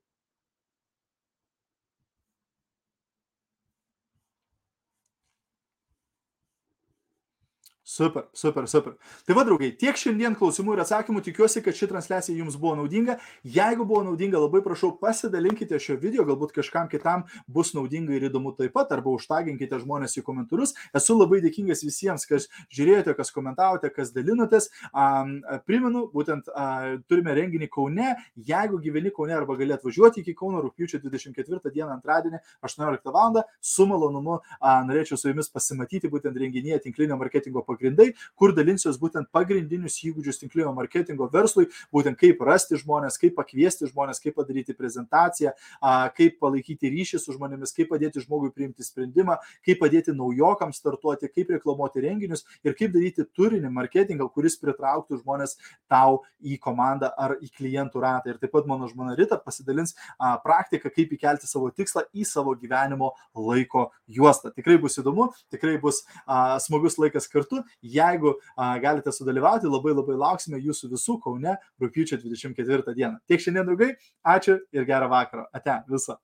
Super, super, super. Tai va, draugai, tiek šiandien klausimų ir atsakymų. Tikiuosi, kad ši transliacija jums buvo naudinga. Jeigu buvo naudinga, labai prašau pasidalinkite šio video, galbūt kažkam kitam bus naudinga ir įdomu taip pat, arba užtaginkite žmonės į komentarus. Esu labai dėkingas visiems, kas žiūrėjote, kas komentavote, kas dalinotės. Um, primenu, būtent uh, turime renginį Kaune. Jeigu gyveni Kaune arba gali atvažiuoti iki Kauno rūpiučio 24 dieną antradienį 18 val. su malonumu uh, norėčiau su jumis pasimatyti būtent renginyje tinklinio marketingo pagrindų pagrindai, kur dalinsiuos būtent pagrindinius įgūdžius tinklinio marketingo verslui, būtent kaip rasti žmonės, kaip pakviesti žmonės, kaip padaryti prezentaciją, kaip palaikyti ryšį su žmonėmis, kaip padėti žmogui priimti sprendimą, kaip padėti naujokams startuoti, kaip reklamuoti renginius ir kaip daryti turinį marketingą, kuris pritrauktų žmonės tau į komandą ar į klientų ratą. Ir taip pat mano žmona Rita pasidalins praktiką, kaip įkelti savo tikslą į savo gyvenimo laiko juostą. Tikrai bus įdomu, tikrai bus a, smagus laikas kartu Jeigu a, galite sudalyvauti, labai labai lauksime jūsų visų Kaune rūpiučio 24 dieną. Tiek šiandien, draugai, ačiū ir gerą vakarą. Ate, visą.